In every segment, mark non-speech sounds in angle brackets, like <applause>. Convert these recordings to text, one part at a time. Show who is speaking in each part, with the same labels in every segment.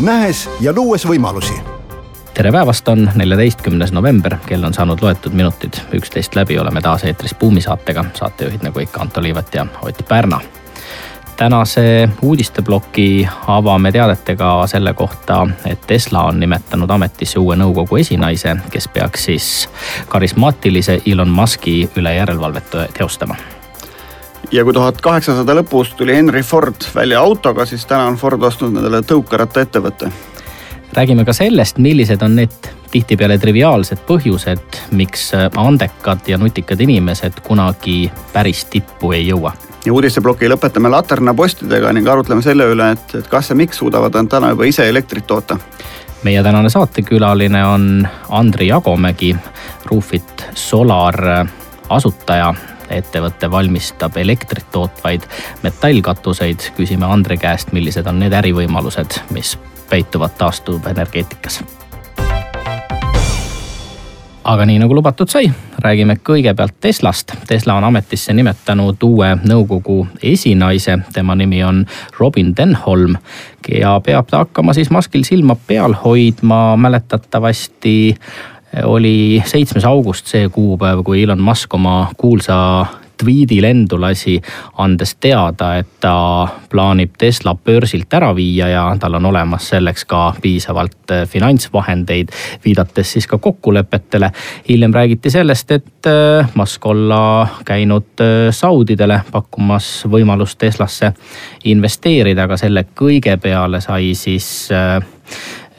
Speaker 1: nähes ja luues võimalusi.
Speaker 2: Tere päevast, on neljateistkümnes november, kell on saanud loetud minutid. Üksteist läbi, oleme taas eetris Buumi saatega, saatejuhid nagu ikka Anto Liivat ja Ott Pärna. tänase uudisteploki avame teadetega selle kohta, et Tesla on nimetanud ametisse uue nõukogu esinaise, kes peaks siis karismaatilise Elon Musk'i üle järelevalvet teostama
Speaker 3: ja kui tuhat kaheksasada lõpus tuli Henry Ford välja autoga, siis täna on Ford ostnud endale tõukerattaettevõtte.
Speaker 2: räägime ka sellest, millised on need tihtipeale triviaalsed põhjused, miks andekad ja nutikad inimesed kunagi päris tippu ei jõua
Speaker 3: ja uudisteploki lõpetame laternapostidega ning arutleme selle üle, et, et kas ja miks suudavad nad täna juba ise elektrit toota.
Speaker 2: meie tänane saatekülaline on Andri Jagomägi, Roofit Solar asutaja ettevõte valmistab elektrit tootvaid metallkatuseid. küsime Andre käest, millised on need ärivõimalused, mis peituvad taastuvenergeetikas. aga nii nagu lubatud sai, räägime kõigepealt Teslast. Tesla on ametisse nimetanud uue nõukogu esinaise, tema nimi on Robin Denholm ja peab ta hakkama siis Muskil silma peal hoidma, mäletatavasti oli seitsmes august see kuupäev, kui Elon Musk oma kuulsa tweet'i lendu lasi, andes teada, et ta plaanib Tesla börsilt ära viia ja tal on olemas selleks ka piisavalt äh, finantsvahendeid, viidates siis ka kokkulepetele. hiljem räägiti sellest, et äh, Musk olla käinud äh, Saudidele pakkumas võimalust Teslasse investeerida, aga selle kõige peale sai siis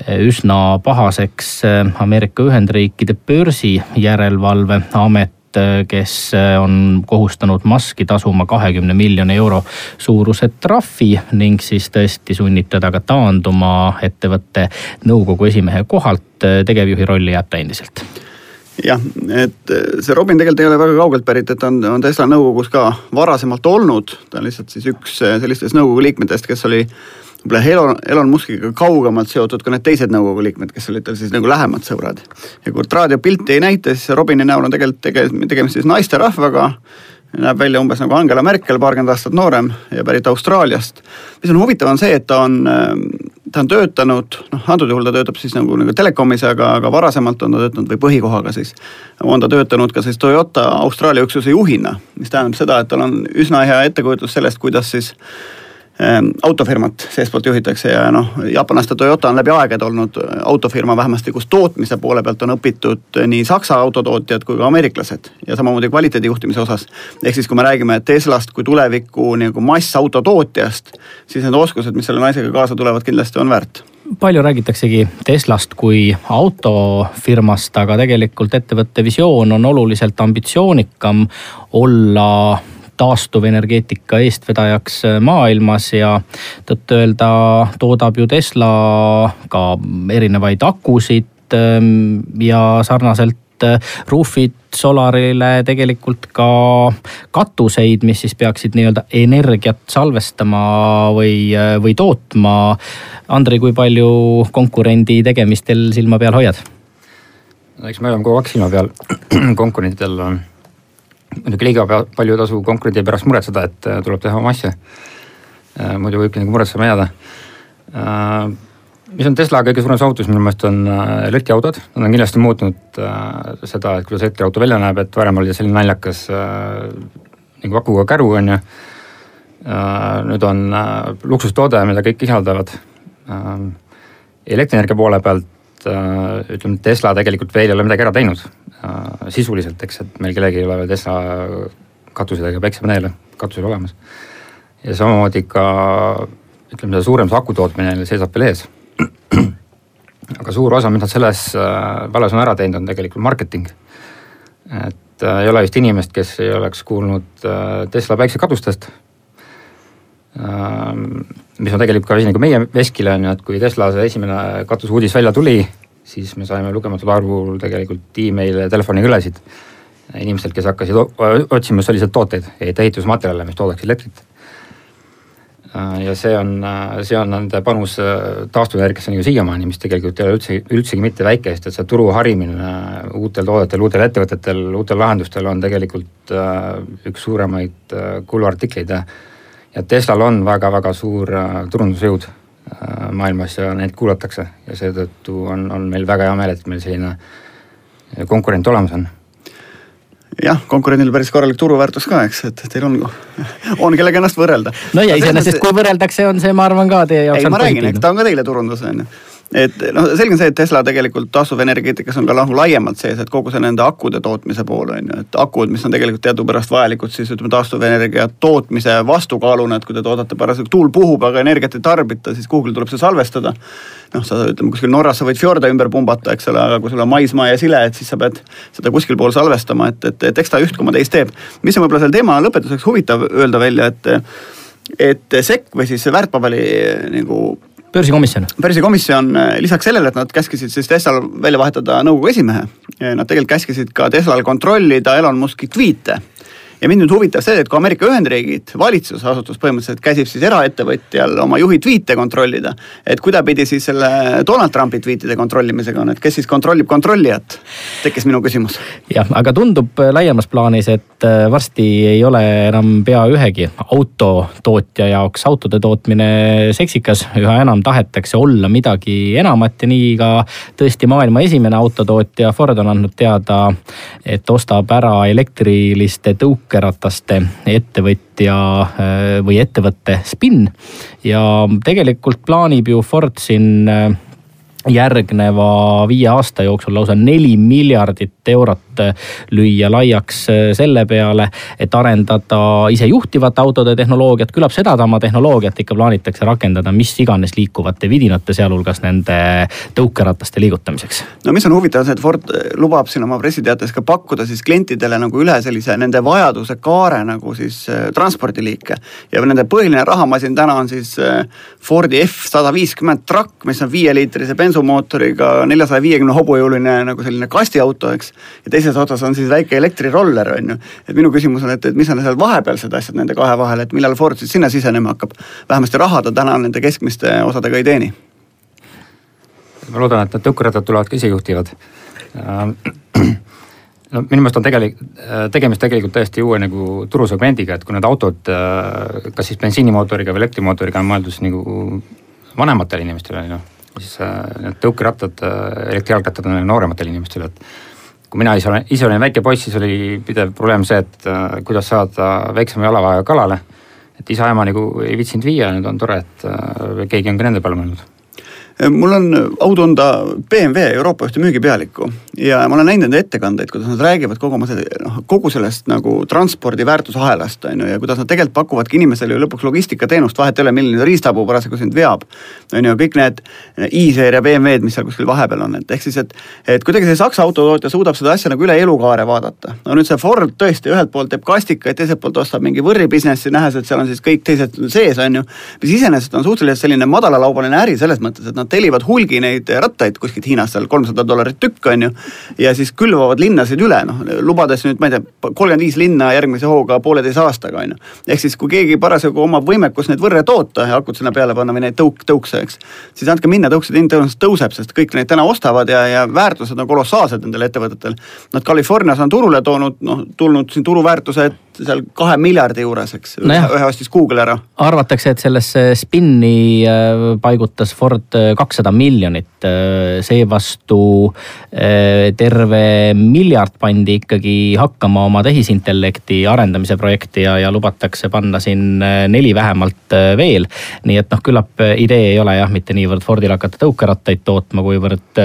Speaker 2: üsna pahaseks Ameerika Ühendriikide börsijärelevalveamet kes on kohustanud Musk'i tasuma kahekümne miljoni euro suuruse trahvi ning siis tõesti sunnib teda ka taanduma ettevõtte nõukogu esimehe kohalt. tegevjuhi rolli jääb ta endiselt
Speaker 3: jah, et see Robin tegelikult ei ole väga kaugelt pärit, et on, on Tesla nõukogus ka varasemalt olnud, ta on lihtsalt siis üks sellistest nõukogu liikmetest, kes oli võib-olla Elon, Elon Muskiga kaugemalt seotud ka need teised nõukogu liikmed, kes olid tal siis nagu lähemad sõbrad. ja kui raadiopilti ei näita, siis Robini näol on tegelikult tege-, tegemist siis naisterahvaga. näeb välja umbes nagu Angela Merkel, paarkümmend aastat noorem ja pärit Austraaliast. mis on huvitav, on see, et ta on, ta on töötanud, noh antud juhul ta töötab siis nagu, nagu telekomis, aga, aga varasemalt on ta töötanud või põhikohaga siis. on ta töötanud ka siis Toyota Austraalia üksuse juhina, mis tähendab seda, et tal on üsna hea ettekujutus sellest, kuidas siis autofirmat seestpoolt juhitakse ja noh, jaapanlaste Toyota on läbi aegade olnud äh, autofirma, vähemasti kus tootmise poole pealt on õpitud äh, nii Saksa autotootjad kui ka ameeriklased ja samamoodi kvaliteedi juhtimise osas. ehk siis, kui me räägime Teslast kui tuleviku nagu massautotootjast, siis need oskused, mis selle naisega kaasa tulevad, kindlasti on väärt
Speaker 2: palju räägitaksegi Teslast kui autofirmast, aga tegelikult ettevõtte visioon on oluliselt ambitsioonikam olla taastuvenergeetika eestvedajaks äh, maailmas ja tõtt-öelda toodab ju Tesla ka erinevaid akusid ähm, ja sarnaselt äh, Roofit Solarile tegelikult ka katuseid, mis siis peaksid nii-öelda energiat salvestama või, äh, või tootma. Andri, kui palju konkurendi tegemistel silma peal hoiad?
Speaker 4: eks me oleme kogu aeg silma peal <clears throat> konkurentidel muidugi liiga palju ei tasu konkurendi pärast muretseda, et äh, tuleb teha oma asja. Äh, muidu võibki nagu muretsema jääda. Äh, mis on Tesla kõige suurem saavutus minu meelest on elektriautod, nad on kindlasti muutnud seda, et kuidas elektriauto välja näeb, et varem oli selline naljakas nagu akuga käru on ju. nüüd on luksustoode, mida kõik ihaldavad. elektrienergia poole pealt ütleme, Tesla tegelikult veel ei ole midagi ära teinud Äh, sisuliselt, eks, et meil kellelgi ei ole veel Tesla katuseid ega päiksepaneele katusel olemas. ja samamoodi ka ütleme, see suurem see aku tootmine seisab veel ees. <clears throat> aga suur osa, mis nad selles äh, vallas on ära teinud, on tegelikult marketing. et äh, ei ole vist inimest, kes ei oleks kuulnud Tesla päiksekatustest. Mis on tegelikult ka asi nagu meie veskile on ju, et kui Tesla see esimene katusuudis välja tuli, siis me saime lugematul arvul tegelikult email'e, telefonikõlesid inimestelt, kes hakkasid otsima selliseid tooteid, ehitusmaterjale, mis toodaks elektrit. ja see on, see on nende panus taastuvenergiasse nagu siiamaani, mis tegelikult ei ole üldse, üldsegi mitte väike, sest et see turu harimine uutel toodetel, uutel ettevõtetel, uutel lahendustel on tegelikult üks suuremaid kuluartikleid ja ja Teslal on väga-väga suur turundusjõud maailmas ja neid kuulatakse ja seetõttu on, on meil väga hea meel, et meil selline konkurent olemas on
Speaker 3: jah, konkurendil päris korralik turuväärtus ka, eks, et teil on, <laughs> on kellega ennast võrrelda.
Speaker 2: no ja iseenesest, kui võrreldakse, on see, ma arvan ka teie jaoks.
Speaker 3: ei, ma räägin, eks ta on ka teile turundus, on ju et noh, selge on see, et Tesla tegelikult taastuvenergeetikas on ka nagu laiemalt sees, et kogu see nende akude tootmise pool on ju, et akud, mis on tegelikult teadupärast vajalikud siis ütleme taastuvenergia tootmise vastukaaluna, et kui te toodate parasjagu, tuul puhub, aga energiat ei tarbita, siis kuhugi tuleb see salvestada. noh, sa ütleme kuskil Norras sa võid fjorde ümber pumbata, eks ole, aga kui sul on maismaa ja sile, et siis sa pead seda kuskil pool salvestama, et, et, et eks ta üht koma teist teeb. mis on võib-olla selle teema lõpetuseks huvitav öelda välja, et et SEC või siis väärtpaberi nagu
Speaker 2: börsikomisjon.
Speaker 3: börsikomisjon eh, lisaks sellele, et nad käskisid siis Teslal välja vahetada nõukogu esimehe, eh, nad tegelikult käskisid ka Teslal kontrollida Elon Musk'i tweet'e ja mind nüüd huvitab see, et kui Ameerika Ühendriigid valitsusasutus põhimõtteliselt käsib siis eraettevõtjal oma juhi tweet'e kontrollida, et kuidapidi siis selle Donald Trumpi tweet'ide kontrollimisega on, et kes siis kontrollib kontrollijat, tekkis minu küsimus.
Speaker 2: jah, aga tundub laiemas plaanis, et äh, varsti ei ole enam pea ühegi autotootja jaoks autode tootmine seksikas, üha enam tahetakse olla midagi enamat ja nii ka tõesti maailma esimene autotootja. Ford on andnud teada, et ostab ära elektriliste tõuk-, tõukerataste ettevõtja äh, või ettevõtte Spin ja tegelikult plaanib ju Ford siin äh, järgneva viie aasta jooksul lausa neli miljardit eurot lüüa laiaks selle peale, et arendada isejuhtivate autode tehnoloogiat, küllap sedasama tehnoloogiat ikka plaanitakse rakendada mis iganes liikuvate vidinate, sealhulgas nende tõukerataste liigutamiseks.
Speaker 3: no mis on huvitav, on see, et Ford lubab siin oma pressiteates ka pakkuda siis klientidele nagu üle sellise nende vajaduse kaare nagu siis äh, transpordiliike. ja nende põhiline rahamasin täna on siis äh, Fordi F sada viiskümmend trakk, mis on viieliitrise bensumootoriga neljasaja viiekümne hobujõuline nagu selline kastiauto, eks. ja teises otsas on siis väike elektriroller, on ju. et minu küsimus on, et, et mis on seal vahepealsed asjad nende kahe vahel, et millal Ford siis sinna sisenema hakkab. vähemasti raha ta täna nende keskmiste osadega ei teeni.
Speaker 4: ma loodan, et need tõukerattad tulevad ka isejuhtivad <clears throat> no minu meelest on tegelik, tegemist tegelikult täiesti uue nagu turusegmendiga, et kui need autod kas siis bensiinimootoriga või elektrimootoriga on mõeldud nagu vanematele inimestele, ju siis need tõukerattad, elektrijalgrattad on noorematele inimestele, et kui mina ise olen, ise olin väike poiss, siis oli pidev probleem see, et äh, kuidas saada väiksema jalavajaga kalale. et isa-ema nagu ei viitsinud viia, nüüd on tore, et äh, keegi on ka nende peale mõelnud
Speaker 3: mul on au tunda BMW Euroopa ühte müügipealikku ja ma olen näinud nende ettekandeid, kuidas nad räägivad kogu oma noh kogu sellest nagu transpordi väärtusahelast on ju ja kuidas nad tegelikult pakuvadki inimesele ju lõpuks logistikateenust, vahet ei ole, milline riistapuu parasjagu sind veab. on ju, kõik need i-seeria BMW-d, mis seal kuskil vahepeal on, et ehk siis, et, et kuidagi see Saksa autotootja suudab seda asja nagu üle elukaare vaadata. no nüüd see Ford tõesti ühelt poolt teeb kastikaid, teiselt poolt ostab mingi võrri business'i, nähes, et seal on siis kõik teised sees, on ju. mis iseenesest on suhteliselt selline madalalaubaline äri selles mõttes, et nad nad tellivad hulgi neid rattaid kuskilt Hiinast seal kolmsada dollarit tükk, on ju. ja siis külvavad linnasid üle, noh lubades nüüd, ma ei tea, kolmkümmend viis linna järgmise hooga pooleteise aastaga, on ju. ehk siis, kui keegi parasjagu omab võimekust neid võrre toota ja akud sinna peale panna või neid tõuk, tõukse, eks. siis andke minna, tõukside hind tõenäoliselt tõuseb, sest kõik neid täna ostavad ja, ja väärtused on kolossaalsed nendel ettevõtetel. Nad Californias on turule toonud, noh tulnud siin turuväärtused seal kahe miljardi juures, eks no, ühe ostis Google ära.
Speaker 2: arvatakse, et sellesse spinni äh, paigutas Ford äh, kakssada miljonit, äh, seevastu terve miljard pandi ikkagi hakkama oma tehisintellekti arendamise projekti ja, ja lubatakse panna siin neli vähemalt veel. nii et noh, küllap idee ei ole jah, mitte niivõrd Fordil hakata tõukerattaid tootma, kuivõrd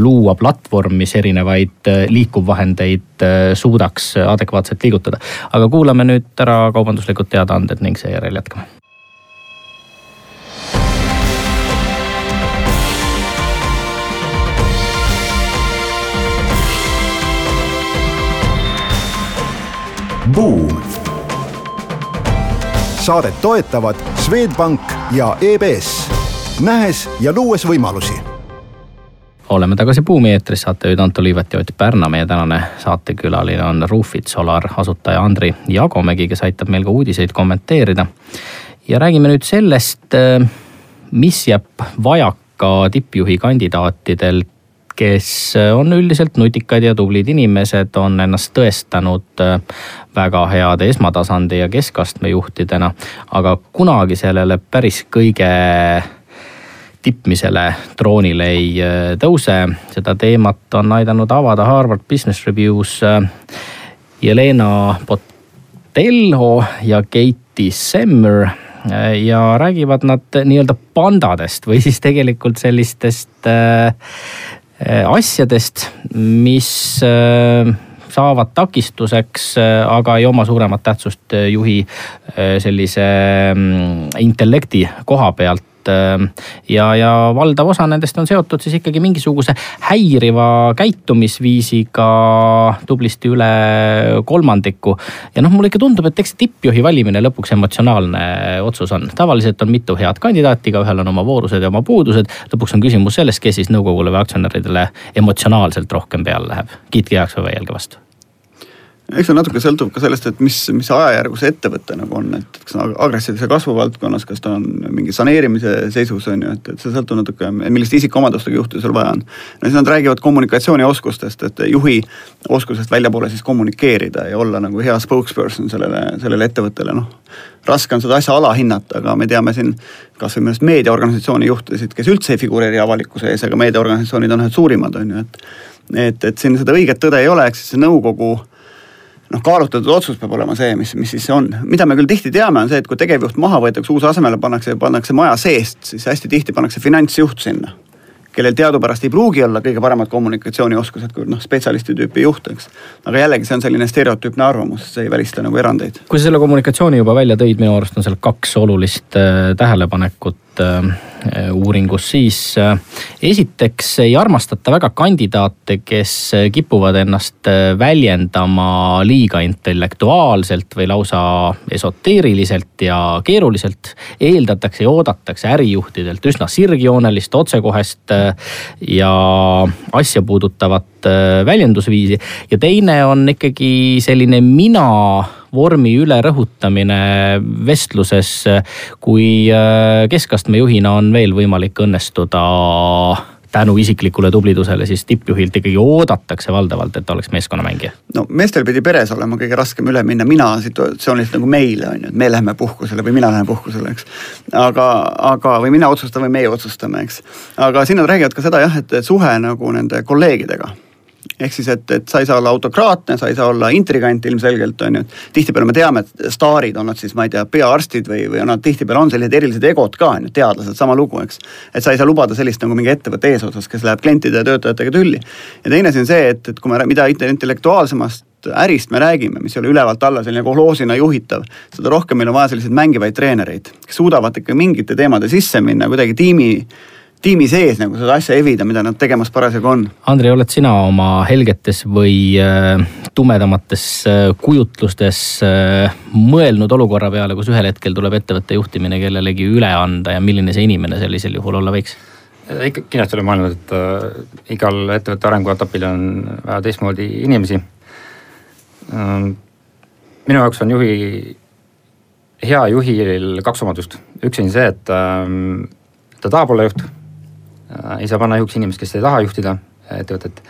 Speaker 2: luua platvorm, mis erinevaid liikuvvahendeid suudaks adekvaatselt liigutada. aga aga kuulame nüüd ära kaubanduslikud teadaanded ning seejärel jätkame.
Speaker 1: Buum. saadet toetavad Swedbank ja EBS, nähes ja luues võimalusi
Speaker 2: oleme tagasi Buumi eetris, saatejuhid Anto Liivet ja Ott Pärna. meie tänane saatekülaline on Roofit Solar asutaja Andri Jagomägi, kes aitab meil ka uudiseid kommenteerida. ja räägime nüüd sellest, mis jääb vajaka tippjuhi kandidaatidelt kes on üldiselt nutikad ja tublid inimesed, on ennast tõestanud väga heade esmatasandi ja keskastme juhtidena. aga kunagi sellele päris kõige tippmisele troonile ei äh, tõuse. seda teemat on aidanud avada Harvard Business Reviews äh, Jelena Botelho ja Katie Semmer äh, ja räägivad nad nii-öelda pandadest või siis tegelikult sellistest asjadest, mis saavad takistuseks, aga ei oma suuremat tähtsust juhi sellise mm, intellekti koha pealt Ähm, ja, ja valdav osa nendest on seotud siis ikkagi mingisuguse häiriva käitumisviisiga tublisti üle kolmandiku. ja noh, mulle ikka tundub, et eks tippjuhi valimine lõpuks emotsionaalne otsus on. tavaliselt on mitu head kandidaati, igaühel on oma voorused ja oma puudused. lõpuks on küsimus selles, kes siis nõukogule või aktsionäridele emotsionaalselt rohkem peale läheb. kiitke heaks või vaielge vastu
Speaker 3: eks see natuke sõltub ka sellest, et mis, mis ajajärgu see ettevõte nagu on, et kas ta on agressiivse kasvu valdkonnas, kas ta on mingi saneerimise seisus on ju, et, et see sõltub natuke, milliste isikuomadustega juhti sul vaja on. no siis nad räägivad kommunikatsioonioskustest, et juhi oskusest väljapoole siis kommunikeerida ja olla nagu hea spokesperson sellele, sellele ettevõttele, noh. raske on seda asja alahinnata, aga me teame siin kasvõi minu arust meediaorganisatsiooni juhtisid, kes üldse ei figureeri avalikkuse ees, aga meediaorganisatsioonid on ühed suurimad, on ju, et. et, et siin seda õiget tõde ei ole, ehk siis see nõukogu noh, kaalutletud otsus peab olema see, mis, mis siis on. mida me küll tihti teame, on see, et kui tegevjuht maha võetakse, uus asemele pannakse, pannakse maja seest, siis hästi tihti pannakse finantsjuht sinna. kellel teadupärast ei pruugi olla kõige paremad kommunikatsioonioskused kui noh, spetsialisti tüüpi juht, eks. aga jällegi, see on selline stereotüüpne arvamus, see ei välista nagu erandeid.
Speaker 2: kui sa selle kommunikatsiooni juba välja tõid, minu arust on seal kaks olulist äh, tähelepanekut Äh, uuringus, siis äh, esiteks ei armastata väga kandidaate, kes äh, kipuvad ennast väljendama liiga intellektuaalselt või lausa esoteeriliselt ja keeruliselt. eeldatakse ja oodatakse ärijuhtidelt üsna sirgjoonelist, otsekohest ja asja puudutavat väljendusviisi. ja teine on ikkagi selline mina vormi ülerõhutamine vestluses, kui äh, keskastme juhina on veel võimalik õnnestuda tänu isiklikule tublidusele siis tippjuhilt ikkagi oodatakse valdavalt, et oleks meeskonnamängija?
Speaker 3: no meestel pidi peres olema kõige raskem üle minna mina situatsioonilt nagu meile on ju, et me läheme puhkusele või mina lähen puhkusele, eks. aga, aga, või mina otsustan või meie otsustame, eks. aga siin nad räägivad ka seda jah, et suhe nagu nende kolleegidega ehk siis, et, et sa ei saa olla autokraatne, sa ei saa olla intrigant ilmselgelt on ju. tihtipeale me teame, et staarid on nad siis, ma ei tea, peaarstid või, või nad tihtipeale on sellised erilised egod ka on ju, teadlased, sama lugu, eks. et sa ei saa lubada sellist nagu mingi ettevõtte eesotsas, kes läheb klientide ja töötajatega tülli. ja teine asi on see, et, et kui me, mida intellektuaalsemast ärist me räägime, mis ei ole ülevalt alla selline kolhoosina juhitav, seda rohkem meil on vaja selliseid mängivaid treenereid, kes suudavad ikka mingite teemade sisse minna kuidagi tiimi tiimi sees nagu seda asja evida, mida nad tegemas parasjagu on.
Speaker 2: Andrei, oled sina oma helgetes või äh, tumedamates äh, kujutlustes äh, mõelnud olukorra peale, kus ühel hetkel tuleb ettevõtte juhtimine kellelegi üle anda ja milline see inimene sellisel juhul olla võiks?
Speaker 4: ikka kindlasti olen mõelnud, et igal ettevõtte arenguetapil on vaja teistmoodi inimesi ähm,. minu jaoks on juhi, hea juhil kaks omadust, üks on see, et ähm, ta tahab olla juht ei saa panna juhiks inimest, kes ei taha juhtida ettevõtet.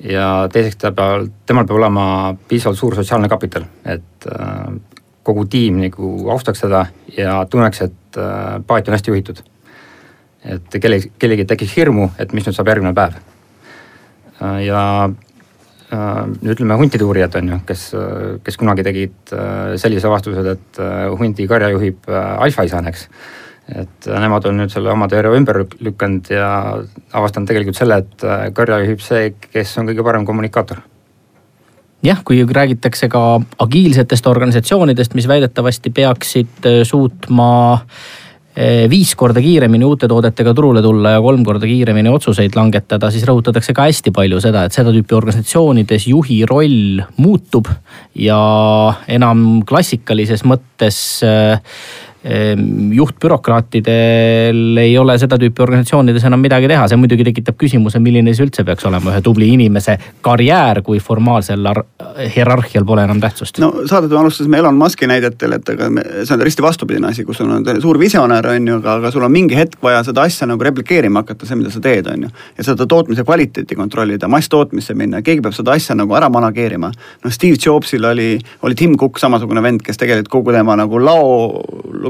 Speaker 4: ja teiseks ta peab, temal peab olema piisavalt suur sotsiaalne kapital, et äh, kogu tiim nagu austaks teda ja tunneks, et äh, paat on hästi juhitud. et kellegi, kellelgi tekiks hirmu, et mis nüüd saab järgmine päev. ja ütleme huntide uurijad on ju, kes, kes kunagi tegid sellise avastuse, et hundi karja juhib alfaisane, eks et nemad on nüüd selle oma teooria ümber lükanud ja avastanud tegelikult selle, et äh, karja juhib see, kes on kõige parem kommunikaator.
Speaker 2: Jah, kui räägitakse ka agiilsetest organisatsioonidest, mis väidetavasti peaksid äh, suutma viis korda kiiremini uute toodetega turule tulla ja kolm korda kiiremini otsuseid langetada, siis rõhutatakse ka hästi palju seda, et seda tüüpi organisatsioonides juhi roll muutub ja enam klassikalises mõttes äh, juhtbürokraatidel ei ole seda tüüpi organisatsioonides enam midagi teha, see muidugi tekitab küsimuse, milline see üldse peaks olema ühe tubli inimese karjäär, kui formaalsel hierarhial pole enam tähtsust.
Speaker 3: no saadet me alustasime Elon Musk'i näidetel, et aga me, see on risti vastupidine asi, kus sul on suur visionäär, on ju, aga, aga sul on mingi hetk vaja seda asja nagu replikeerima hakata, see, mida sa teed, on ju. ja seda tootmise kvaliteeti kontrollida, masstootmisse minna, keegi peab seda asja nagu ära manageerima. noh, Steve Jobsil oli, oli Tim Cook samasugune vend, kes tegelikult kogu tema nagu lao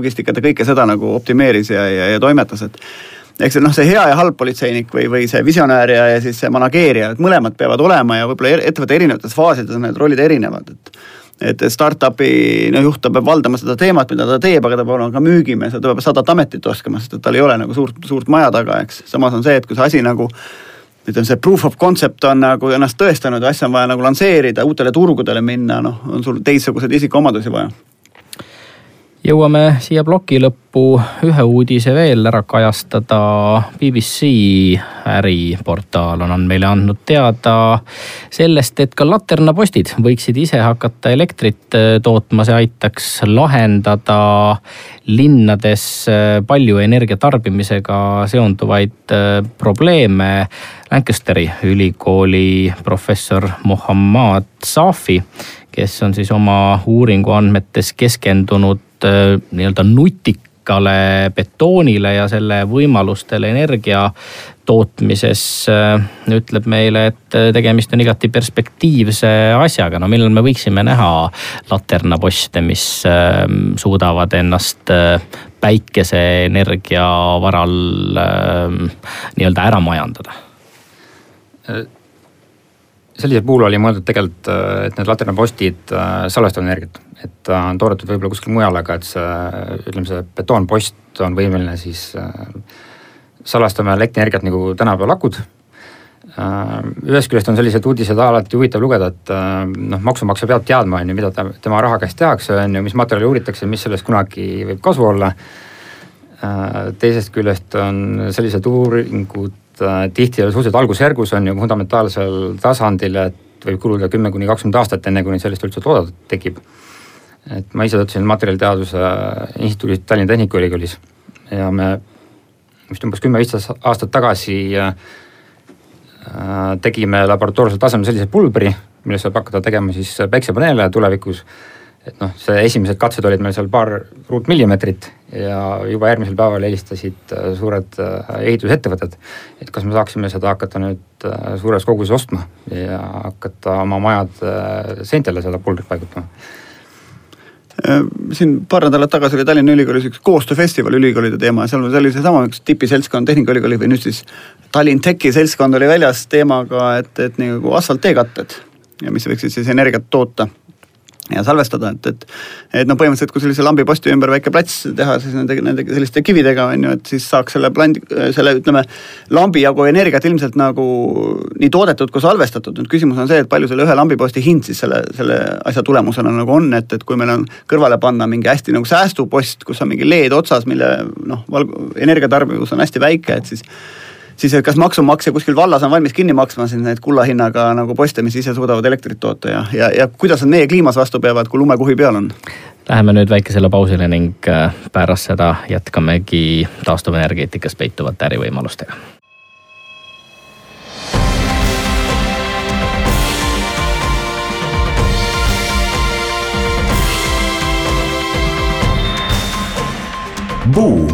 Speaker 3: logistikat ja kõike seda nagu optimeeris ja, ja, ja toimetas, et eks see noh, see hea ja halb politseinik või, või see visionäär ja, ja siis see manageerija, et mõlemad peavad olema ja võib-olla ettevõtte erinevates faasides on need rollid erinevad, et et startup'i no juht, ta peab valdama seda teemat, mida ta teeb, aga ta peab olema ka müügimees ja ta peab sadat ametit oskama, sest et tal ei ole nagu suurt, suurt maja taga, eks. samas on see, et kui see asi nagu ütleme, see proof of concept on nagu ennast tõestanud ja asja on vaja nagu lansseerida, uutele turgudele minna, noh, on sul teistsuguseid isikuomadusi vaja
Speaker 2: jõuame siia ploki lõppu ühe uudise veel ära kajastada. BBC äriportaal on meile andnud teada sellest, et ka laternapostid võiksid ise hakata elektrit äh, tootma, see aitaks lahendada linnades äh, palju energia tarbimisega seonduvaid äh, probleeme. Lancasteri ülikooli professor Mohammad Safi kes on siis oma uuringu andmetes keskendunud Äh, nii-öelda nutikale betoonile ja selle võimalustele energia tootmises äh, ütleb meile, et äh, tegemist on igati perspektiivse asjaga, no millal me võiksime näha laternaposte, mis suudavad ennast päikeseenergia varal nii-öelda ära majandada?
Speaker 4: sellisel puhul oli mõeldud tegelikult, et need laternapostid salvestavad energiat et ta on toodetud võib-olla kuskil mujal, aga et see, ütleme see betoonpost on võimeline siis äh, salvestama elektrienergiat nagu tänapäeval akud äh,. ühest küljest on sellised uudised alati huvitav lugeda, et äh, noh, maksumaksja peab teadma, on ju, mida ta, tema raha käest tehakse, on ju, mis materjali uuritakse, mis sellest kunagi võib kasu olla teisest küljest on sellised uuringud tihti suhteliselt algusjärgus on ju fundamentaalsel tasandil, et võib kuluda kümme kuni kakskümmend aastat, enne kuni sellest üldse toodet tekib et ma ise töötasin materjaliteaduse instituudis Tallinna Tehnikaülikoolis ja me vist umbes kümme-viisteist aastat tagasi äh, tegime laboratoorsel tasemel sellise pulbri, millest saab hakata tegema siis päiksepaneele tulevikus. et noh, see esimesed katsed olid meil seal paar ruutmillimeetrit ja juba järgmisel päeval helistasid äh, suured äh, ehitusettevõtted. et kas me saaksime seda hakata nüüd suures koguses ostma ja hakata oma majad seintele seda pulbrit paigutama
Speaker 3: siin paar nädalat tagasi oli Tallinna Ülikoolis üks koostööfestival ülikoolide teema ja seal oli seesama üks tipiseltskond Tehnikaülikooli või nüüd siis Tallinn Techi seltskond oli väljas teemaga, et, et nagu asfaltteekatted ja mis võiksid siis energiat toota ja salvestada, et, et et noh, põhimõtteliselt kui sellise lambiposti ümber väike plats teha, siis nende, nende selliste kividega on ju, et siis saaks selle plandi, selle ütleme, lambi jagu energiat ilmselt nagu nii toodetud kui salvestatud. nüüd küsimus on see, et palju selle ühe lambiposti hind siis selle, selle asja tulemusena nagu on, et, et kui meil on kõrvale panna mingi hästi nagu säästupost, kus on mingi LED otsas, mille noh, valg-, energiatarbivus on hästi väike, et siis siis kas maksumaksja kuskil vallas on valmis kinni maksma siis neid kulla hinnaga nagu poste, mis ise suudavad elektrit toota ja, ja, ja kuidas nad meie kliimas vastu peavad, kui lumekuhi peal on?
Speaker 2: Läheme nüüd väikesele pausile ning äh, pärast seda jätkamegi taastuvenergeetikas peituvate ärivõimalustega
Speaker 1: Buum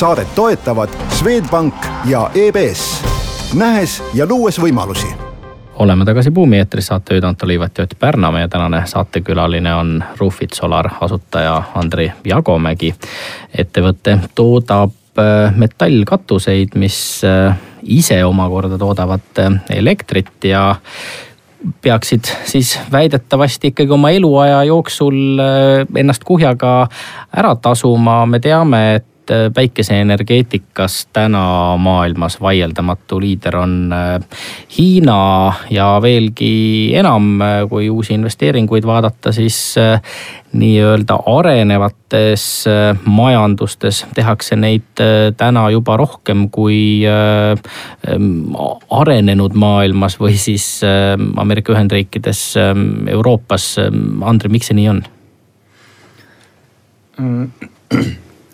Speaker 1: saadet toetavad Swedbank ja EBS, nähes ja luues võimalusi
Speaker 2: oleme tagasi Buumi eetris, saatejuht Anto Liivat ja Ott Pärna. meie tänane saatekülaline on Roofit Solar asutaja Andri Jagomägi. ettevõte toodab äh, metallkatuseid, mis äh, ise omakorda toodavad äh, elektrit ja peaksid siis väidetavasti ikkagi oma eluaja jooksul ennast kuhjaga ära tasuma. me teame, et päikeseenergeetikas täna maailmas vaieldamatu liider on Hiina ja veelgi enam, kui uusi investeeringuid vaadata, siis nii-öelda arenevates majandustes tehakse neid täna juba rohkem kui arenenud maailmas või siis Ameerika Ühendriikides, Euroopas. Andri, miks see nii on?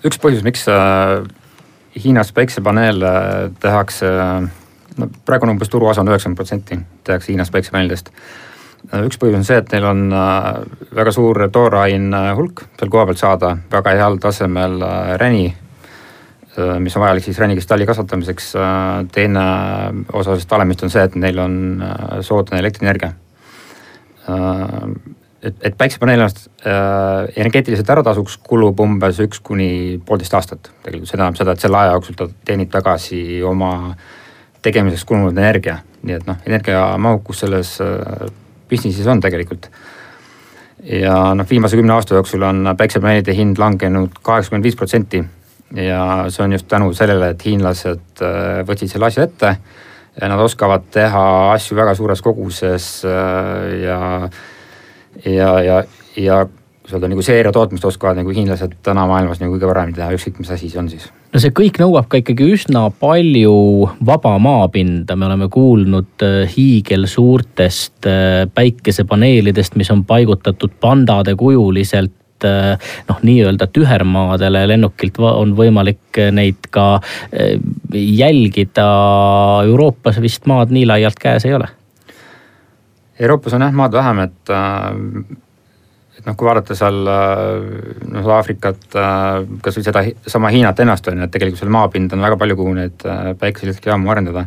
Speaker 4: Üks põhjus, miks äh, Hiinas päiksepaneele tehakse, no praegu on umbes turuosa on üheksakümmend protsenti tehakse Hiinas päiksepaneelidest. Äh, üks põhjus on see, et neil on äh, väga suur tooraine hulk seal kohapeal saada väga heal tasemel räni, mis on vajalik siis ränikristalli kasvatamiseks. teine osa sellest valemist on see, et neil on soodne elektrienergia et, et päiksepaneel ennast äh, energeetiliselt ära tasuks, kulub umbes üks kuni poolteist aastat. tegelikult see tähendab seda, et selle aja jooksul ta teenib tagasi oma tegemiseks kulunud energia. nii et noh, energiamahukus selles äh, business'is on tegelikult. ja noh, viimase kümne aasta jooksul on päiksepaneelide hind langenud kaheksakümmend viis protsenti. ja see on just tänu sellele, et hiinlased äh, võtsid selle asja ette ja nad oskavad teha asju väga suures koguses äh, ja ja, ja, ja kui öelda nagu seeria tootmist oskavad nagu hiinlased täna maailmas nagu kõige paremini teha, ükskõik mis asi see on siis.
Speaker 2: no see kõik nõuab ka ikkagi üsna palju vaba maapinda, me oleme kuulnud äh, hiigelsuurtest äh, päikesepaneelidest, mis on paigutatud pandade kujuliselt äh, noh, nii-öelda tühermaadele lennukilt on võimalik neid ka jälgida. Euroopas vist maad nii laialt käes ei ole
Speaker 4: Euroopas on jah maad vähem, et, äh, et noh, kui vaadata seal äh, noh Aafrikat, äh, kasvõi seda sama Hiinat ennast on ju, et tegelikult seal maapind on väga palju, kuhu neid päikeseelektrijaamu arendada.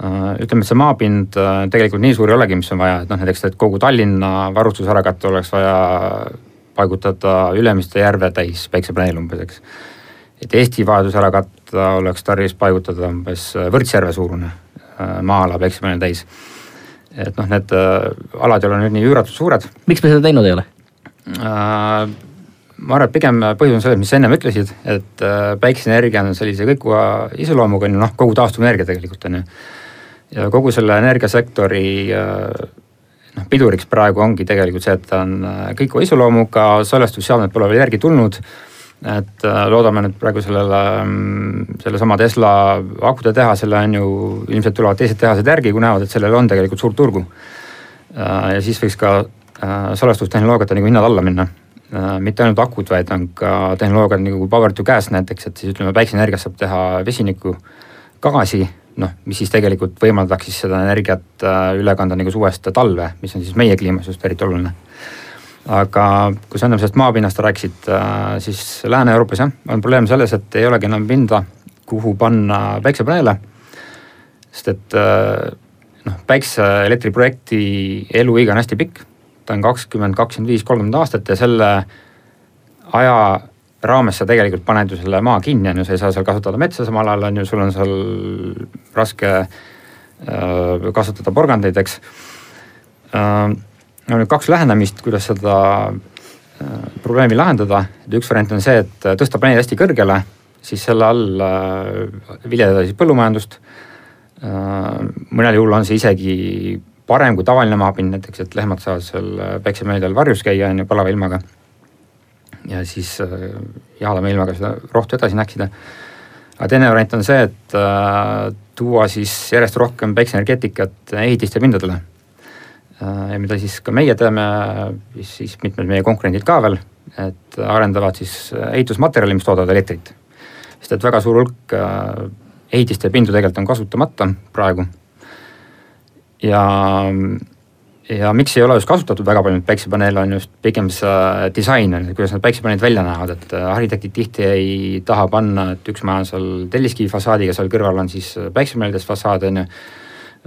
Speaker 4: ütleme, et see maapind tegelikult nii suur ei olegi, mis on vaja, et noh, näiteks, et kogu Tallinna varustus ära katta, oleks vaja paigutada Ülemiste järve täis päiksepaneel umbes, eks. et Eesti vajadus ära katta oleks tarvis paigutada umbes Võrtsjärve suurune maa-ala päiksepaneel täis et noh, need äh, alad ei ole nüüd nii üüratult suured.
Speaker 2: miks me seda teinud ei ole
Speaker 4: äh,? ma arvan, et pigem põhjus on selles, mis sa ennem ütlesid, et äh, päikeseenergia on sellise kõikuva iseloomuga on ju noh, kogu taastuvenergia tegelikult on ju. ja kogu selle energiasektori äh, noh, piduriks praegu ongi tegelikult see, et ta on kõikuva iseloomuga, salvestusseadmed pole veel järgi tulnud et äh, loodame nüüd praegu sellele, mm, sellesama Tesla akude tehasele on ju, ilmselt tulevad teised tehased järgi, kui näevad, et sellel on tegelikult suurt turgu. Äh, ja siis võiks ka äh, salvestustehnoloogiate nagu hinnad alla minna. mitte ainult akud, vaid on ka tehnoloogiad nagu power to gas näiteks, et siis ütleme, päikseenergiast saab teha vesinikku, gaasi, noh, mis siis tegelikult võimaldaks siis seda energiat üle kanda nagu suvest talve, mis on siis meie kliimas just eriti oluline aga kui sa ennem sellest maapinnast rääkisid, äh, siis Lääne-Euroopas jah, on probleem selles, et ei olegi enam pinda, kuhu panna päiksepaneele. sest et äh, noh, päikseelektriprojekti eluiga on hästi pikk. ta on kakskümmend, kakskümmend viis, kolmkümmend aastat ja selle aja raames sa tegelikult paned ju selle maa kinni, on ju, sa ei saa seal kasutada metsa, samal ajal on ju, sul on seal raske äh, kasutada porgandeid, eks on nüüd kaks lähenemist, kuidas seda äh, probleemi lahendada, üks variant on see, et tõsta paneel hästi kõrgele, siis selle all äh, viljeleda siis põllumajandust. Äh, mõnel juhul on see isegi parem kui tavaline maapind, näiteks et lehmad saavad seal päiksepaneelidel varjus käia, on ju, palava ilmaga. ja siis jahedama ilmaga seda rohtu edasi näksida. aga teine variant on see, et tuua siis järjest rohkem päikseenergeetikat ehitiste pindadele Äh, mida siis ka meie teeme, siis mitmed meie konkurendid ka veel, et arendavad siis ehitusmaterjali, mis toodavad elektrit. sest et väga suur hulk äh, ehitiste pindu tegelikult on kasutamata praegu. ja, ja miks ei ole just kasutatud väga palju neid päiksepaneele, on just pigem see disain kuidas need päiksepaneelid välja näevad, et äh, arhitektid tihti ei taha panna, et üks maja on seal telliskivi fassaadiga, seal kõrval on siis päiksepaneelidest fassaad on ju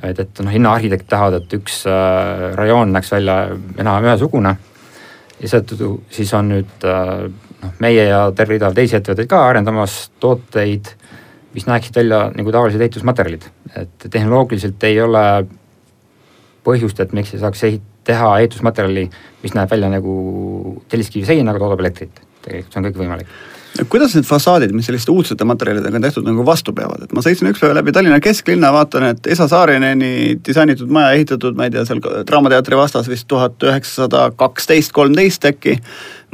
Speaker 4: et, et noh, linnaarhitekt tahavad, et üks äh, rajoon näeks välja enam-vähem ühesugune. ja seetõttu siis on nüüd äh, noh, meie ja terve rida teisi ettevõtteid ka arendamas tooteid, mis näeksid välja nagu tavalised ehitusmaterjalid, et tehnoloogiliselt ei ole põhjust, et miks ei saaks ehit-, teha ehitusmaterjali, mis näeb välja nagu telliskivi sein, aga toodab elektrit. tegelikult see on kõik võimalik
Speaker 3: kuidas need fassaadid, mis selliste uudsete materjalidega on tehtud, nagu vastu peavad, et ma sõitsin üks päev läbi Tallinna kesklinna, vaatan, et Esa Saarineni disainitud maja ehitatud, ma ei tea, seal Draamateatri vastas vist tuhat üheksasada kaksteist, kolmteist äkki.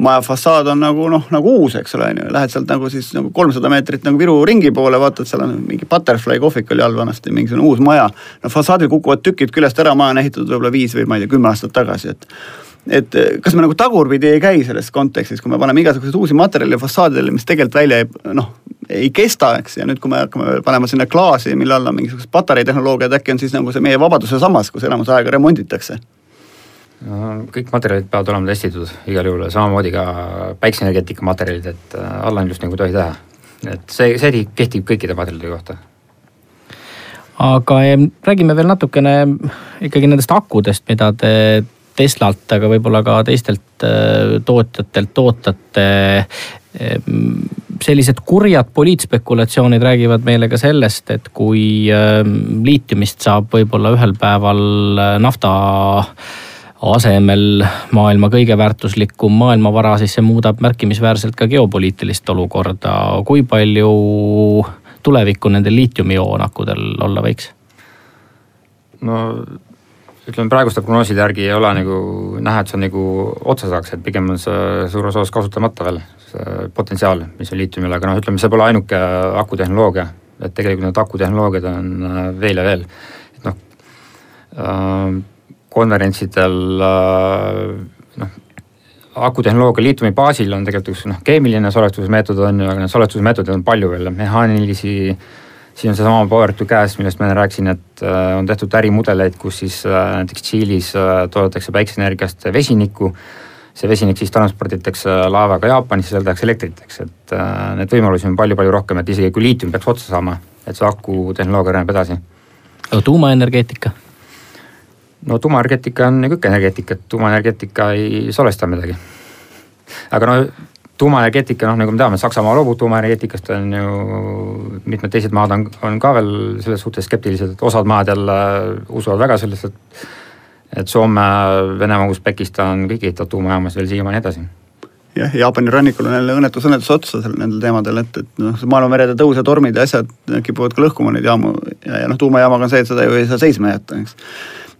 Speaker 3: maja fassaad on nagu noh, nagu uus, eks ole, on ju, lähed sealt nagu siis nagu kolmsada meetrit nagu Viru ringi poole, vaatad, seal on mingi Butterfly kohvik oli all vanasti, mingisugune uus maja. no fassaadil kukuvad tükid küljest ära, maja on ehitatud võib-olla viis või ma ei tea, kümme aastat tagasi, et et eh, kas me nagu tagurpidi ei käi selles kontekstis, kui me paneme igasuguseid uusi materjale fassaadidele, mis tegelikult välja ei noh, ei kesta, eks, ja nüüd, kui me hakkame panema sinna klaasi, mille all on mingisugused patareitehnoloogiad, äkki on siis nagu see meie vabaduse sammas, kus enamus aega remonditakse
Speaker 4: no kõik materjalid peavad olema testitud igal juhul ja samamoodi ka päikseenergeetika materjalid, et äh, allaandlust nagu ei tohi teha. et see, see kehtib kõikide materjalide kohta
Speaker 2: aga räägime veel natukene ikkagi nendest akudest, mida te Teslalt, aga võib-olla ka teistelt äh, tootjatelt ootate. Ehm, sellised kurjad poliitspekulatsioonid räägivad meile ka sellest, et kui ehm, liitiumist saab võib-olla ühel päeval äh, nafta asemel maailma kõige väärtuslikum maailmavara, siis see muudab märkimisväärselt ka geopoliitilist olukorda. kui palju tulevikku nendel liitiumioonakudel olla võiks?
Speaker 4: no ütleme praeguste prognooside järgi ei ole nagu näha, et see on nagu otsa saaks, et pigem on see suures osas kasutamata veel, see potentsiaal, mis on liitiumil, aga noh, ütleme, see pole ainuke akutehnoloogia. et tegelikult need akutehnoloogiad on äh, veel ja veel, et noh äh,, konverentsidel äh, noh, akutehnoloogia liitiumi baasil on tegelikult üks noh, keemiline salvestusmeetod on ju, aga neid salvestusmeetodeid on palju veel, mehaanilisi äh, siin on seesama Power to Gas, millest ma enne rääkisin, et äh, on tehtud ärimudeleid, kus siis äh, näiteks Tšiilis äh, toodetakse päikseenergiast vesinikku. see vesinik siis transporditakse laevaga Jaapanisse, seal tehakse elektrit, eks, et neid võimalusi on palju-palju rohkem, et isegi kui liitium peaks otsa saama, et see akutehnoloogia areneb edasi.
Speaker 2: aga tuumaenergeetika?
Speaker 4: no tuumaenergeetika on nagu ikka energeetika, et tuumaenergeetika ei salvesta midagi. aga no tuumaenergeetika, noh nagu me teame, Saksamaa loobub tuumaenergeetikast, on ju, mitmed teised maad on, on ka veel selles suhtes skeptilised, et osad maad jälle usuvad väga sellesse, et et Soome, Venemaa, Usbekistan, kõik ehitavad tuumajaamas veel siiamaani edasi.
Speaker 3: Jah, Jaapani rannikul on jälle õnnetus õnnetus otsa seal nendel teemadel, et, et noh, maailmamerede tõus ja tormid ja asjad kipuvad ka lõhkuma neid jaamu ja, ja noh, tuumajaamaga on see, et seda ju ei saa seisma jätta, eks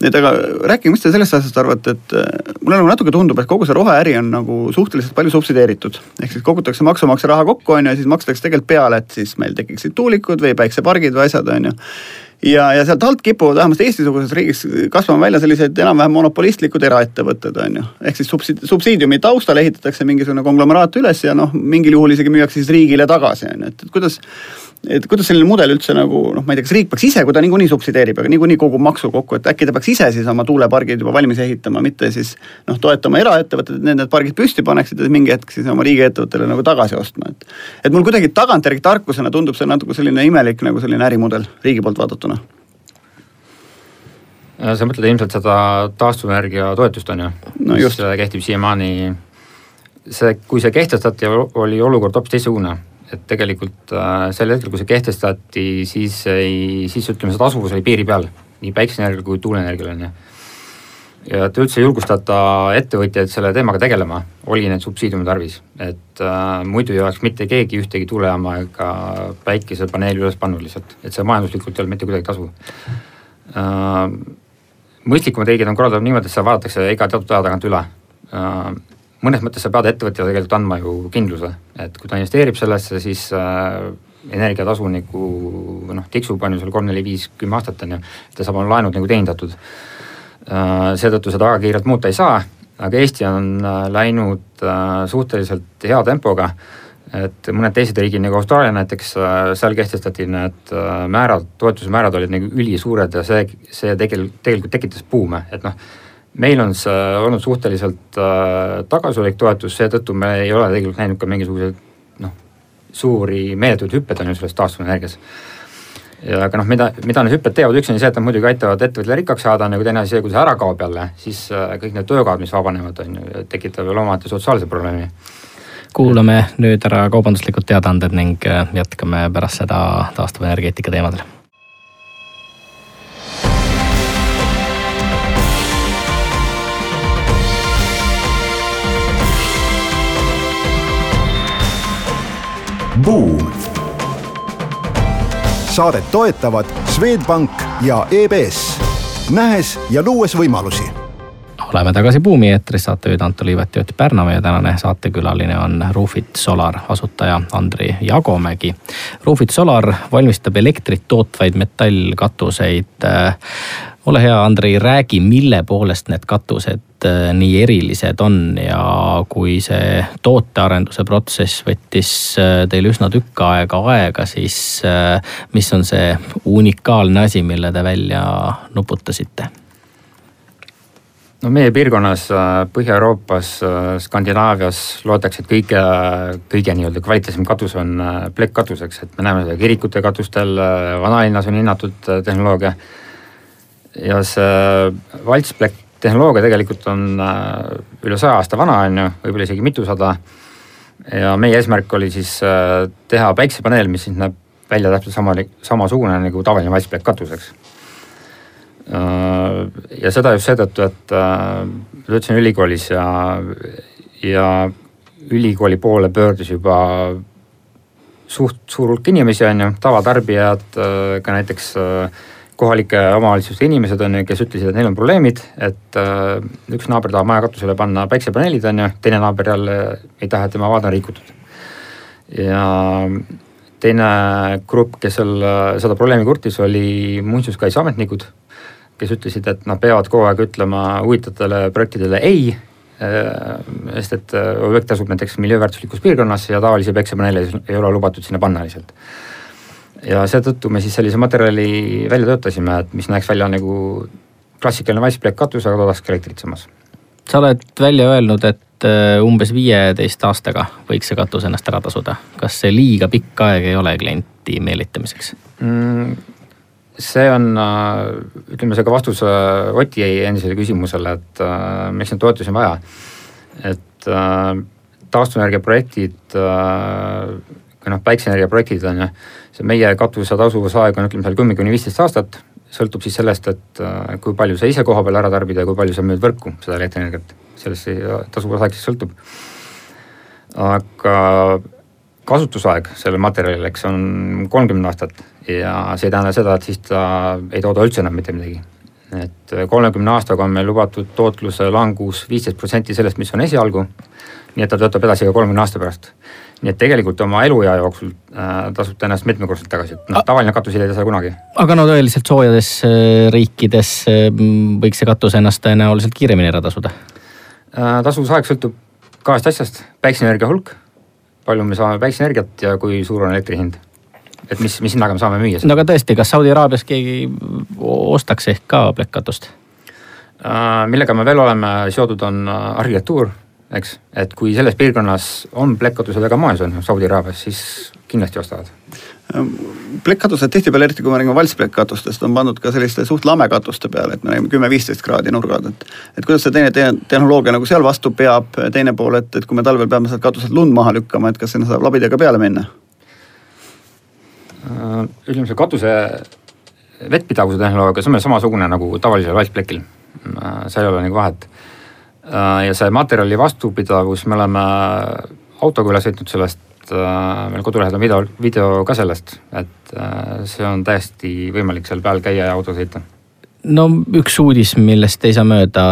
Speaker 3: et aga rääkige, mis te sellest asjast arvate, et äh, mulle nagu natuke tundub, et kogu see roheäri on nagu suhteliselt palju subsideeritud. ehk siis kogutakse maksumaksja raha kokku, on ju, ja siis makstakse tegelikult peale, et siis meil tekiksid tuulikud või päiksepargid või asjad, on ju ja, ja sealt alt kipuvad vähemasti Eesti-suguses riigis kasvama välja sellised enam-vähem monopolistlikud eraettevõtted, on ju. ehk siis subsiid-, subsiidiumi taustal ehitatakse mingisugune konglomeraat üles ja noh, mingil juhul isegi müüakse siis riigile tagasi, on ju, et kuidas et kuidas selline mudel üldse nagu noh, ma ei tea, kas riik peaks ise, kui ta niikuinii subsideerib, aga niikuinii kogub maksu kokku, et äkki ta peaks ise siis oma tuulepargid juba valmis ehitama, mitte siis noh, toetama eraettevõtted, et need, need pargid püsti paneksid ja mingi hetk siis oma riigiettevõttele nagu tagasi ostma, et. et mul kuidagi tagantjärgi tarkusena tundub see natuke selline imelik nagu selline ärimudel riigi poolt vaadatuna
Speaker 4: sa mõtled ilmselt seda taastuvenergia toetust on ju
Speaker 3: no, mis
Speaker 4: kehtib siiamaani. see, kui see kehtestati, oli olukord hoopis teistsugune et tegelikult äh, sel hetkel, kui see kehtestati, siis ei, siis ütleme, see tasuvus oli piiri peal, nii päikseenergial kui tuuleenergial on ju. ja et üldse julgustada ettevõtjaid selle teemaga tegelema, oli need subsiidiume tarvis, et äh, muidu ei oleks mitte keegi ühtegi tuulejaama ega päikesepaneeli üles pannud lihtsalt, et see majanduslikult ei olnud mitte kuidagi tasuv äh,. mõistlikumad riigid on korraldatud niimoodi, et seda vaadatakse iga teatud aja tagant üle äh, mõnes mõttes sa pead ettevõtjale tegelikult andma ju kindluse, et kui ta investeerib sellesse, siis äh, energiatasu nagu noh, tiksub on ju seal kolm, neli, viis, kümme aastat on ju, ta saab oma laenud nagu teenindatud äh,. seetõttu seda väga kiirelt muuta ei saa, aga Eesti on äh, läinud äh, suhteliselt hea tempoga et mõned teised riigid nagu Austraalia näiteks, äh, seal kehtestati need äh, määrad, toetuse määrad olid nagu ülisuured ja see, see tegelikult, tegelikult tekitas buume, et noh meil on see olnud suhteliselt äh, tagasihoidlik toetus, seetõttu me ei ole tegelikult näinud ka mingisuguseid noh, suuri meeletuid hüppeid on ju selles taastuvenergias. ja aga noh, mida, mida need hüpped teevad, üks on see, et nad muidugi aitavad ettevõtjale rikkaks saada, on ju, teine asi see, kui see ära kaob jälle, siis äh, kõik need töökohad, mis vabanevad, on ju, tekitavad veel omaette sotsiaalse probleemi.
Speaker 2: Kuulame nüüd ära kaubanduslikud teadaanded ning äh, jätkame pärast seda taastuvenergeetika teemadel
Speaker 1: Buum. saadet toetavad Swedbank ja EBS, nähes ja luues võimalusi
Speaker 2: oleme tagasi Buumi eetris, saatejuhid Anto Liivet ja Ott Pärnamäe tänane saatekülaline on Roofit Solar asutaja Andri Jagomägi. Roofit Solar valmistab elektrit tootvaid metallkatuseid. Ole hea, Andrei, räägi, mille poolest need katused äh, nii erilised on ja kui see tootearenduse protsess võttis äh, teil üsna tükk aega aega, siis äh, mis on see unikaalne asi, mille te välja nuputasite?
Speaker 4: no meie piirkonnas, Põhja-Euroopas, Skandinaavias loetakse, et kõige, kõige nii-öelda kvaliteetsem katus on plekkkatuseks, et me näeme seda kirikute katustel, vanalinnas on hinnatud tehnoloogia. Ja see valtsplekk tehnoloogia tegelikult on üle saja aasta vana, on ju, võib-olla isegi mitusada. ja meie eesmärk oli siis teha päiksepaneel, mis siis näeb välja täpselt sama, samasugune nagu tavaline valtsplekk katuseks Äh, ja seda just seetõttu, et äh, töötasin ülikoolis ja, ja ülikooli poole pöördus juba suht suur hulk inimesi, on ju, tavatarbijad, äh, ka näiteks kohalike omavalitsuste inimesed on ju, kes ütlesid, et neil on probleemid, et üks naaber tahab maja katusele panna päiksepaneelid, on ju, teine naaber jälle ei taha, et tema vaade on rikutud. ja teine grupp, kes seal seda probleemi kurtis, oli muinsuskaitseametnikud kes ütlesid, et nad peavad kogu aeg ütlema huvitavatele projektidele ei. Äh, sest et äh, objekt asub näiteks miljööväärtuslikus piirkonnas ja tavalisi päiksepaneele ei ole lubatud sinna panna lihtsalt. Ja seetõttu me siis sellise materjali välja töötasime, et mis näeks välja nagu klassikaline vassplekk katus, aga toodaks ka elektrit samas.
Speaker 2: sa oled välja öelnud, et äh, umbes viieteist aastaga võiks see katus ennast ära tasuda. kas see liiga pikk aeg ei ole klienti meelitamiseks mm,?
Speaker 4: see on, äh, ütleme, see ka vastus Oti endisele küsimusele, et äh, miks neid toetusi on vaja. et äh, taastuvenergia projektid äh, noh, päikseenergia projektid on ju, see meie katuse tasuvusaeg on ütleme seal kümme kuni viisteist aastat, sõltub siis sellest, et äh, kui palju sa ise koha peal ära tarbid ja kui palju sa müüd võrku seda elektrienergiat, sellest see tasuvusaeg siis sõltub. aga kasutusaeg sellel materjalil, eks on kolmkümmend aastat ja see ei tähenda seda, et siis ta ei tooda üldse enam mitte midagi. et kolmekümne aastaga on meil lubatud tootluse langus viisteist protsenti sellest, mis on esialgu. nii et ta töötab edasi ka kolmekümne aasta pärast. Nii et tegelikult oma eluea jooksul äh, tasub ta ennast mitmekordselt tagasi, et noh, tavaline katus ei seda kunagi.
Speaker 2: aga no tõeliselt soojades äh, riikides äh, võiks see katus ennast tõenäoliselt kiiremini ära tasuda
Speaker 4: äh,? tasuvusaeg sõltub kahest asjast, päikseenergia hulk palju me saame päikseenergiat ja kui suur on elektri hind. et mis, mis hinnaga me saame müüa seda.
Speaker 2: no aga tõesti, kas Saudi Araabias keegi ostaks ehk ka plekkatust
Speaker 4: millega me veel oleme seotud, on arhitektuur, eks, et kui selles piirkonnas on plekkkatused väga moes on Saudi Araabias, siis kindlasti ostavad
Speaker 3: plekkkatused tihtipeale, eriti kui me räägime valtsplekkatustest, on pandud ka selliste suht lamekatuste peale, et me räägime kümme-viisteist kraadi nurgad, et. et kuidas see teine te tehnoloogia nagu seal vastu peab, teine pool, et, et kui me talvel peame sealt katuselt lund maha lükkama, et kas sinna saab labidega peale minna?
Speaker 4: Äh, ütleme, see katuse vettpidavuse tehnoloogia, see on meil samasugune nagu tavalisel valtsplekil. Äh, seal ei ole nagu vahet. Äh, ja see materjali vastupidavus, me oleme autoga üle sõitnud sellest äh, meil kodulehel on video, video ka sellest, et äh, see on täiesti võimalik seal peal käia ja auto sõita
Speaker 2: no üks uudis, millest ei saa mööda,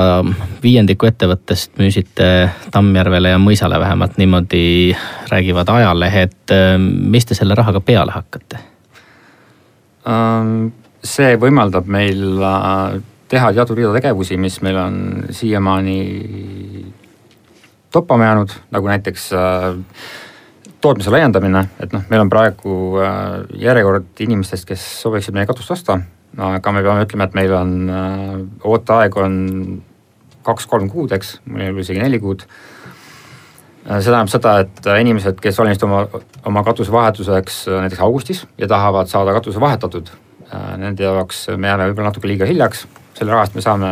Speaker 2: viiendiku ettevõttest müüsite Tammjärvele ja Mõisale vähemalt niimoodi räägivad ajalehed. mis te selle rahaga peale hakkate?
Speaker 4: Ähm, see võimaldab meil teha teatud rida tegevusi, mis meil on siiamaani toppama jäänud, nagu näiteks äh, tootmise laiendamine, et noh, meil on praegu äh, järjekord inimestest, kes sooviksid meie katust osta, aga me peame ütlema, et meil on äh, ooteaeg on kaks-kolm kuud, eks, mõnel isegi neli kuud. Äh, see tähendab seda, et inimesed, kes valmistuvad oma, oma katuse vahetuseks näiteks augustis ja tahavad saada katuse vahetatud, nende jaoks me jääme võib-olla natuke liiga hiljaks, selle raha eest me saame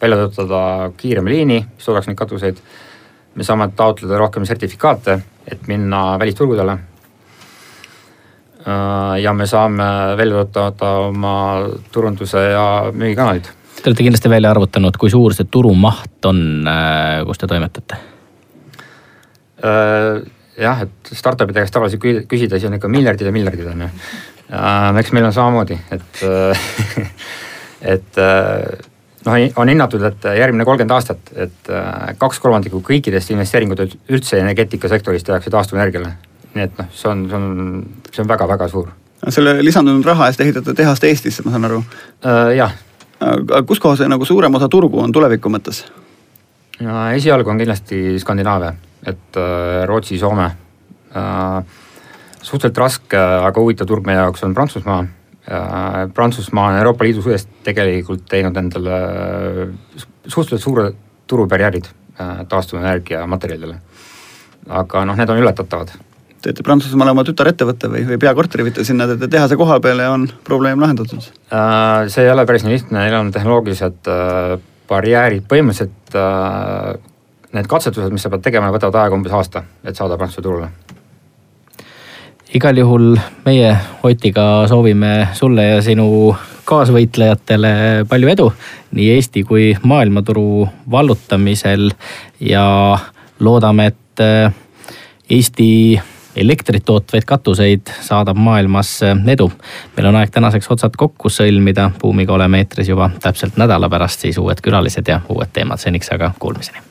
Speaker 4: välja töötada kiirema liini, mis toodaks neid katuseid me saame taotleda rohkem sertifikaate, et minna välisturgudele. Äh, ja me saame välja töötada oma turunduse ja müügikanalid.
Speaker 2: Te olete kindlasti välja arvutanud, kui suur see turumaht on, äh, kus te toimetate?
Speaker 4: Äh, jah, et startup'ide käest tavaliselt küsida, siis on ikka miljardid ja miljardid on ju. eks meil on samamoodi, et <laughs> et noh, on hinnatud, et järgmine kolmkümmend aastat, et kaks kolmandikku kõikidest investeeringutest üldse energeetikasektoris tehakse taastuvenergiale. nii et noh, see on, see on, see on väga-väga suur.
Speaker 3: selle lisandunud raha eest ehitate tehast Eestisse, ma saan aru
Speaker 4: uh,? jah.
Speaker 3: kus kohas nagu suurem osa turgu on tuleviku mõttes?
Speaker 4: no esialgu on kindlasti Skandinaavia et äh, Rootsi, Soome. Äh, suhteliselt raske, aga huvitav turg meie jaoks on Prantsusmaa. Äh, Prantsusmaa on Euroopa Liidu sees tegelikult teinud endale suhteliselt suured turubarjäärid taastuvenergia materjalidele. aga noh, need on ületatavad
Speaker 3: teete Prantsusmaale oma tütarettevõtte või, või peakorteri viite sinna, teete tehase koha peale ja on probleem lahendatud?
Speaker 4: see ei ole päris nii lihtne, neil on tehnoloogilised barjäärid, põhimõtteliselt need katsetused, mis sa pead tegema, võtavad aega umbes aasta, et saada Prantsuse turule.
Speaker 2: Igal juhul meie Otiga soovime sulle ja sinu kaasvõitlejatele palju edu nii Eesti kui maailmaturu vallutamisel ja loodame, et äh, Eesti elektrit tootvaid katuseid saadab maailmas edu. meil on aeg tänaseks otsad kokku sõlmida, Buumiga oleme eetris juba täpselt nädala pärast, siis uued külalised ja uued teemad, seniks aga kuulmiseni